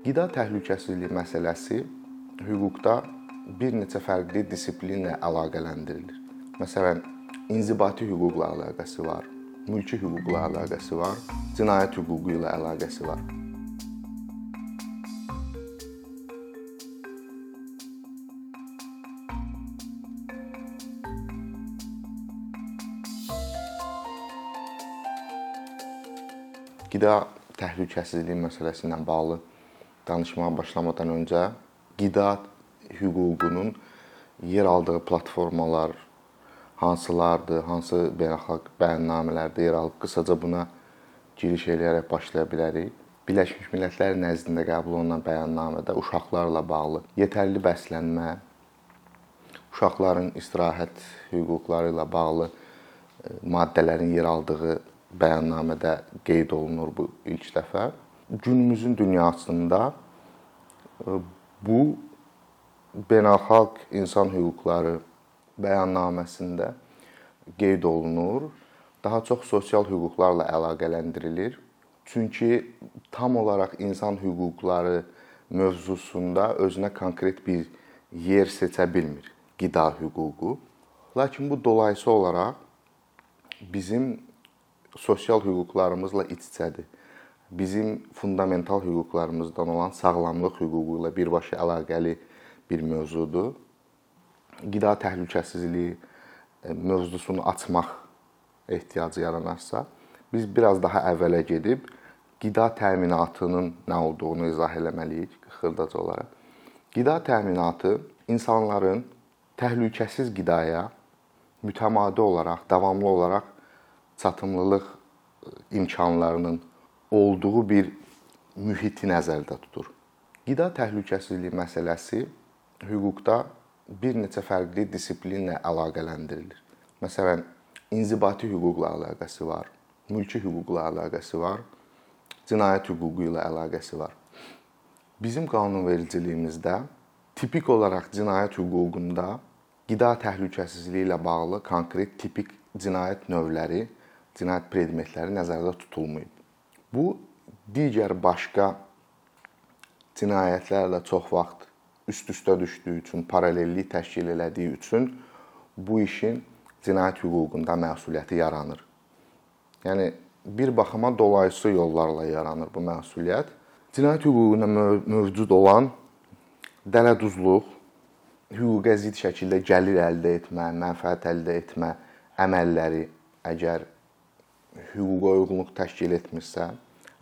Qida təhlükəsizliyi məsələsi hüquqda bir neçə fərqli disiplinlə əlaqələndirilir. Məsələn, inzibati hüquqla əlaqəsi var, mülki hüquqla əlaqəsi var, cinayət hüququ ilə əlaqəsi var. Qida təhlükəsizliyi məsələsi ilə bağlı danışmağa başlamadan öncə qida hüququnun yer aldığı platformalar hansılardır, hansı beynəlxalq bəyannamələrdə yer alıb qısaca buna giriş eləyərək başlaya bilərik. Birləşmiş Millətlər nəzdində qəbul olunan bəyannamədə uşaqlarla bağlı yetərli bəslənmə, uşaqların istirahət hüquqları ilə bağlı e, maddələrin yer aldığı bəyannamədə qeyd olunur bu ilk dəfə. Günümüzün dünyasında e, bu beynəlxalq insan hüquqları bəyannaməsində qeyd olunur. Daha çox sosial hüquqlarla əlaqələndirilir. Çünki tam olaraq insan hüquqları mövzusunda özünə konkret bir yer seçə bilmir qida hüququ. Lakin bu dolayısı olaraq bizim sosial hüquqlarımızla iç-içədir. Bizim fundamental hüquqlarımızdan olan sağlamlıq hüququ ilə birbaşa əlaqəli bir mövzudur. Qida təhlükəsizliyi e, mövzusunu açmaq ehtiyacı yaranarsa, biz biraz daha əvvələ gedib qida təminatının nə olduğunu izah eləməliyik xırdaca olaraq. Qida təminatı insanların təhlükəsiz qidaya mütəmadi olaraq, davamlı olaraq çatımlılıq e, imkanlarının olduğu bir mühiti nəzərdə tutur. Qida təhlükəsizliyi məsələsi hüquqda bir neçə fərqli disiplinlə əlaqələndirilir. Məsələn, inzibati hüquqla əlaqəsi var, mülki hüquqla əlaqəsi var, cinayət hüququ ilə əlaqəsi var. Bizim qanunvericiliyimizdə tipik olaraq cinayət hüququnda qida təhlükəsizliyi ilə bağlı konkret tipik cinayət növləri, cinayət predmetləri nəzərdə tutulmayıb. Bu digər başqa cinayətlərlə çox vaxt üst-üstə düşdüyü üçün, paralellik təşkil elədiyi üçün bu işin cinayət hüququnda məsuliyyəti yaranır. Yəni bir baxıma dolayısı yollarla yaranır bu məsuliyyət. Cinayət hüququnda mövcud olan dələduzluq, hüquqa zidd şəkildə gəlir əldə etmə, mənfəət əldə etmə əməlləri əgər hüquqa uyğunluq təşkil etmirsə,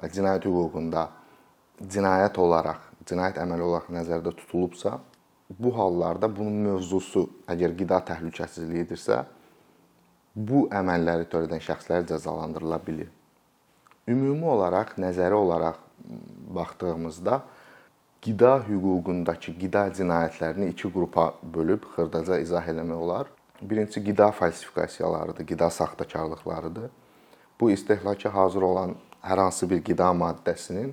cinayət hüququnda cinayət olaraq cinayət əməli olaraq nəzərdə tutulubsa, bu hallarda bunun mövzusu əgər qida təhlükəsizliyidirsə, bu əməlləri törədən şəxslər cəzalandırıla bilər. Ümumi olaraq, nəzəri olaraq baxdığımızda qida hüququndakı qida cinayətlərini iki qrupa bölüb xırdaca izah eləmək olar. Birincisi qida falsifikasiyalarıdır, qida saxtakarlıqlarıdır. Bu istehlaka hazır olan hər hansı bir qida maddəsinin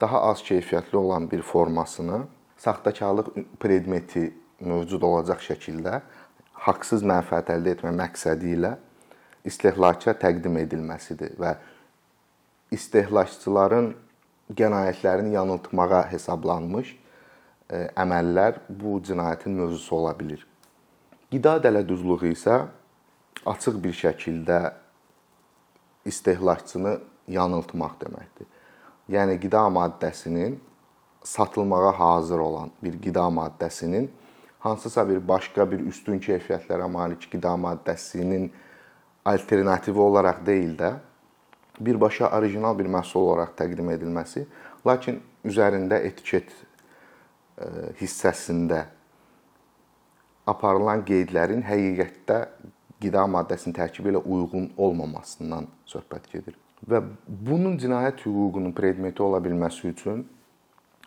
daha az keyfiyyətli olan bir formasını saxtakarlıq predmeti mövcud olacaq şəkildə haqsız mənfəət əldə etmə məqsədi ilə istehlaka təqdim edilməsidir və istehlakçıların qənaətlərini yanıltmağa hesablanmış e, əməllər bu cinayətin mövzusu ola bilər. Qida dələduzluğu isə açıq bir şəkildə istehlakçını yanıltmaq deməkdir. Yəni qida maddəsinin satılmağa hazır olan bir qida maddəsinin hansısa bir başqa bir üstün keyfiyyətlərə malik qida maddəsinin alternativi olaraq deyil də birbaşa orijinal bir məhsul olaraq təqdim edilməsi, lakin üzərində etiket e, hissəsində aparılan qeydlərin həqiqətdə qida maddəsinin tərkibi ilə uyğun olmamasından söhbət gedir. Və bunun cinayət hüququnun predmeti ola bilməsi üçün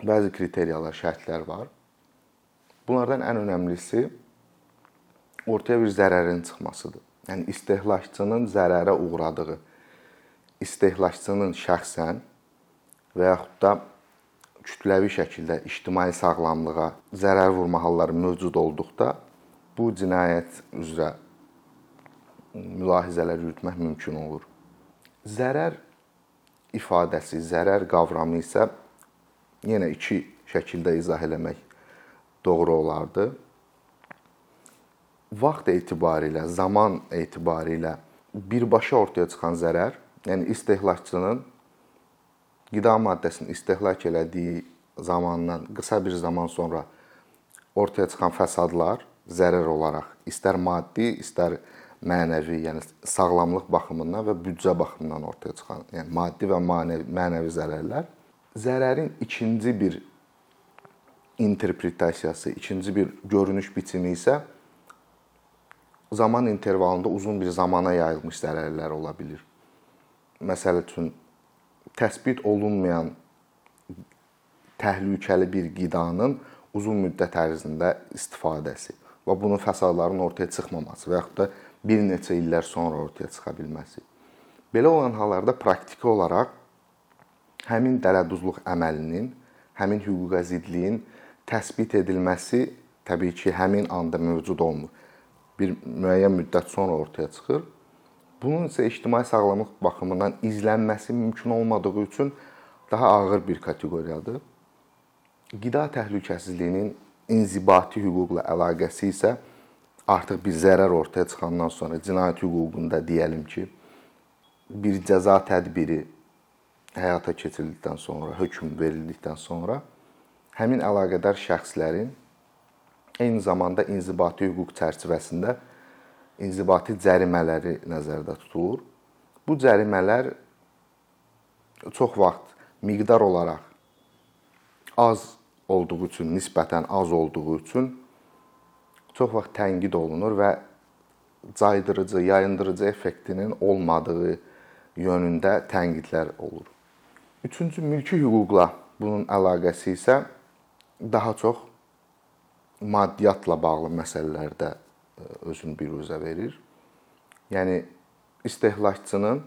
bəzi kriteriyalar, şərtlər var. Bunlardan ən önəmlisi ortaya bir zərərin çıxmasıdır. Yəni istehlakçının zərərə uğradığı, istehlakçının şəxsən və yaxud da kütləvi şəkildə ictimai sağlamlığa zərər vurma halları mövcud olduqda bu cinayət üzrə mülahizələr yürütmək mümkün olur. Zərər ifadəsi, zərər qavramı isə yenə iki şəkildə izah eləmək doğru olardı. Vaxt etibarilə, zaman etibarilə birbaşa ortaya çıxan zərər, yəni istehlakçının qida maddəsini istehlak elədiyi zamandan qısa bir zaman sonra ortaya çıxan fəsadlar zərər olaraq istər maddi, istər mənəvi, yəni sağlamlıq baxımından və büdcə baxımından ortaya çıxan, yəni maddi və mənəvi, mənəvi zərərlər zərərin ikinci bir interpretasiyası, ikinci bir görünüş biçimi isə zaman intervalında uzun bir zamana yayılmış zərərlər ola bilər. Məsəl üçün təsbit olunmayan təhlükəli bir qidanın uzun müddət ərzində istifadəsi və bunun fəsadların ortaya çıxmaması və yaxud da bir neçə illər sonra ortaya çıxa bilməsi. Belə olan hallarda praktiki olaraq həmin dələduzluq əməlinin, həmin hüquqa zidliyin təsbit edilməsi təbii ki, həmin anda mövcud olmur. Bir müəyyən müddət sonra ortaya çıxır. Bunun isə ictimai sağlamlıq baxımından izlənməsi mümkün olmadığı üçün daha ağır bir kateqoriyadır. Qida təhlükəsizliyinin inzibati hüquqla əlaqəsi isə artıq bir zərər ortaya çıxandan sonra cinayət hüququnda deyəlim ki, bir cəza tədbiri həyata keçirildikdən sonra, hökm verildikdən sonra həmin əlaqədar şəxslərin eyni zamanda inzibati hüquq çərçivəsində inzibati cərimələri nəzərdə tutulur. Bu cərimələr çox vaxt miqdar olaraq az olduğu üçün, nisbətən az olduğu üçün çox vaxt tənqid olunur və caydırıcı, yayındırıcı effektinin olmadığı yönündə tənqidlər olur. Üçüncü mülki hüquqla bunun əlaqəsi isə daha çox maddiyyatla bağlı məsələlərdə e, özünü biruzə verir. Yəni istehlakçının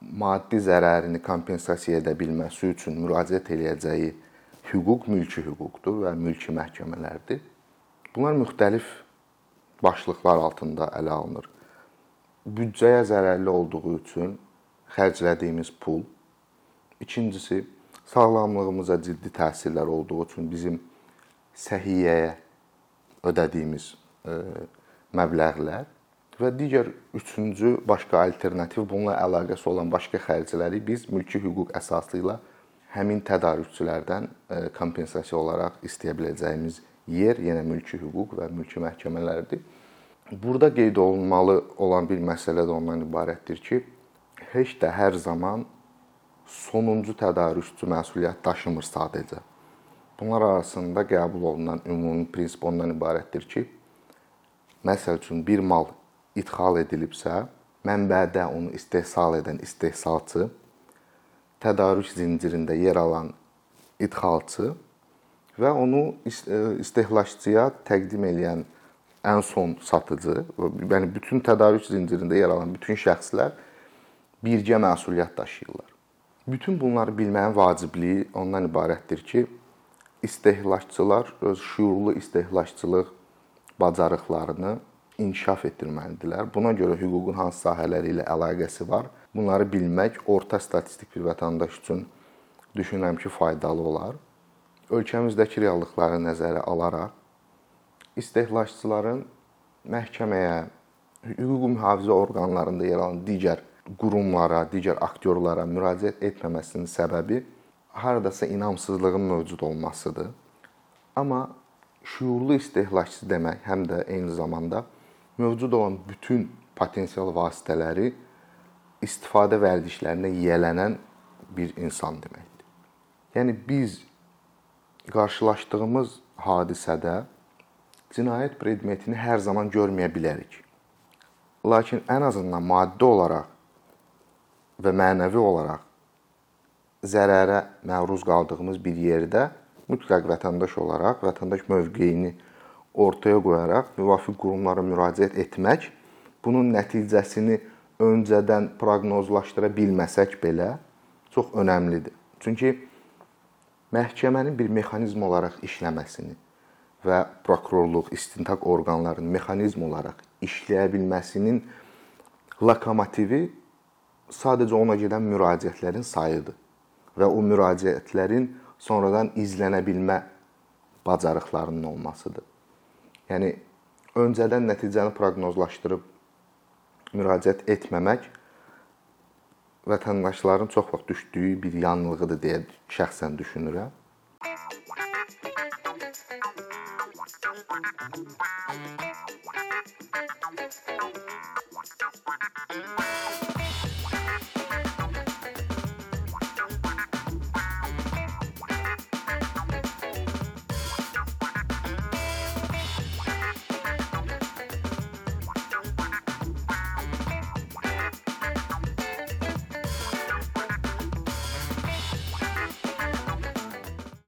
maddi zərərini kompensasiya edə bilməsi üçün müraciət eləyəcəyi hüquq mülki hüquqdur və mülki məhkəmələrdir. Bunlar müxtəlif başlıqlar altında ələ alınır. Büdcəyə zərərli olduğu üçün xərclədiyimiz pul. İkincisi, sağlamlığımıza ciddi təsirlər olduğu üçün bizim səhiyyəyə ödədiyimiz e, məbləğlər və digər üçüncü başqa alternativ bununla əlaqəsi olan başqa xərcləri biz mülki hüquq əsası ilə həmin tədarükçülərdən e, kompensasiya olaraq istəyə biləcəyimiz yer yenə mülki hüquq və mülki məhkəmələrdir. Burada qeyd olunmalı olan bir məsələ də ondan ibarətdir ki, heç də hər zaman sonuncu tədarükçü məsuliyyət daşımır sadəcə. Bunlar arasında qəbul olunan ümumi prinsip ondan ibarətdir ki, məsəl üçün bir mal idxal edilibsə, mənbədə onu istehsal edən istehsalçı, tədarük zəncirində yer alan idxalçı və onu e, istehlakçıya təqdim edən ən son satıcı, yəni bütün tədarük zəncirində yer alan bütün şəxslər birgə məsuliyyət daşıyırlar. Bütün bunları bilməyin vacibliyi ondan ibarətdir ki, istehlakçılar öz şüurlu istehlakçılıq bacarıqlarını inkişaf etdirməlidirlər. Buna görə hüququn hansı sahələri ilə əlaqəsi var, bunları bilmək orta statistik bir vətəndaş üçün düşünürəm ki, faydalı olar ölkəmizdəki reallıqları nəzərə alaraq istehlakçıların məhkəməyə, hüquq mühafizə orqanlarında yer alan digər qurumlara, digər aktyorlara müraciət etməməsinin səbəbi hardasa inamsızlığın mövcud olmasıdır. Amma şuurlu istehlakçı demək həm də eyni zamanda mövcud olan bütün potensial vasitələri istifadə vərdişlərinə yiyələnən bir insan deməkdir. Yəni biz qarşılaşdığımız hadisədə cinayət predmetini hər zaman görməyə bilərik. Lakin ən azından maddi olaraq və mənəvi olaraq zərərə məruz qaldığımız bir yerdə mütləq vətəndaş olaraq vətəndaş mövqeyini ortaya qoyaraq müvafiq qurumlara müraciət etmək bunun nəticəsini öncədən proqnozlaşdıra bilməsək belə çox önəmlidir. Çünki məhkəmənin bir mexanizm olaraq işləməsini və prokurorluq, istintaq orqanlarının mexanizm olaraq işləyə bilməsinin lokomotivi sadəcə ona gedən müraciətlərin sayıdır. və o müraciətlərin sonradan izlənə bilmə bacarıqlarının olmasıdır. Yəni öncədən nəticəni proqnozlaşdırıb müraciət etməmək vətəndaşların çox vaxt düşdüyü bir yanılğıdır deyə şəxsən düşünürəm.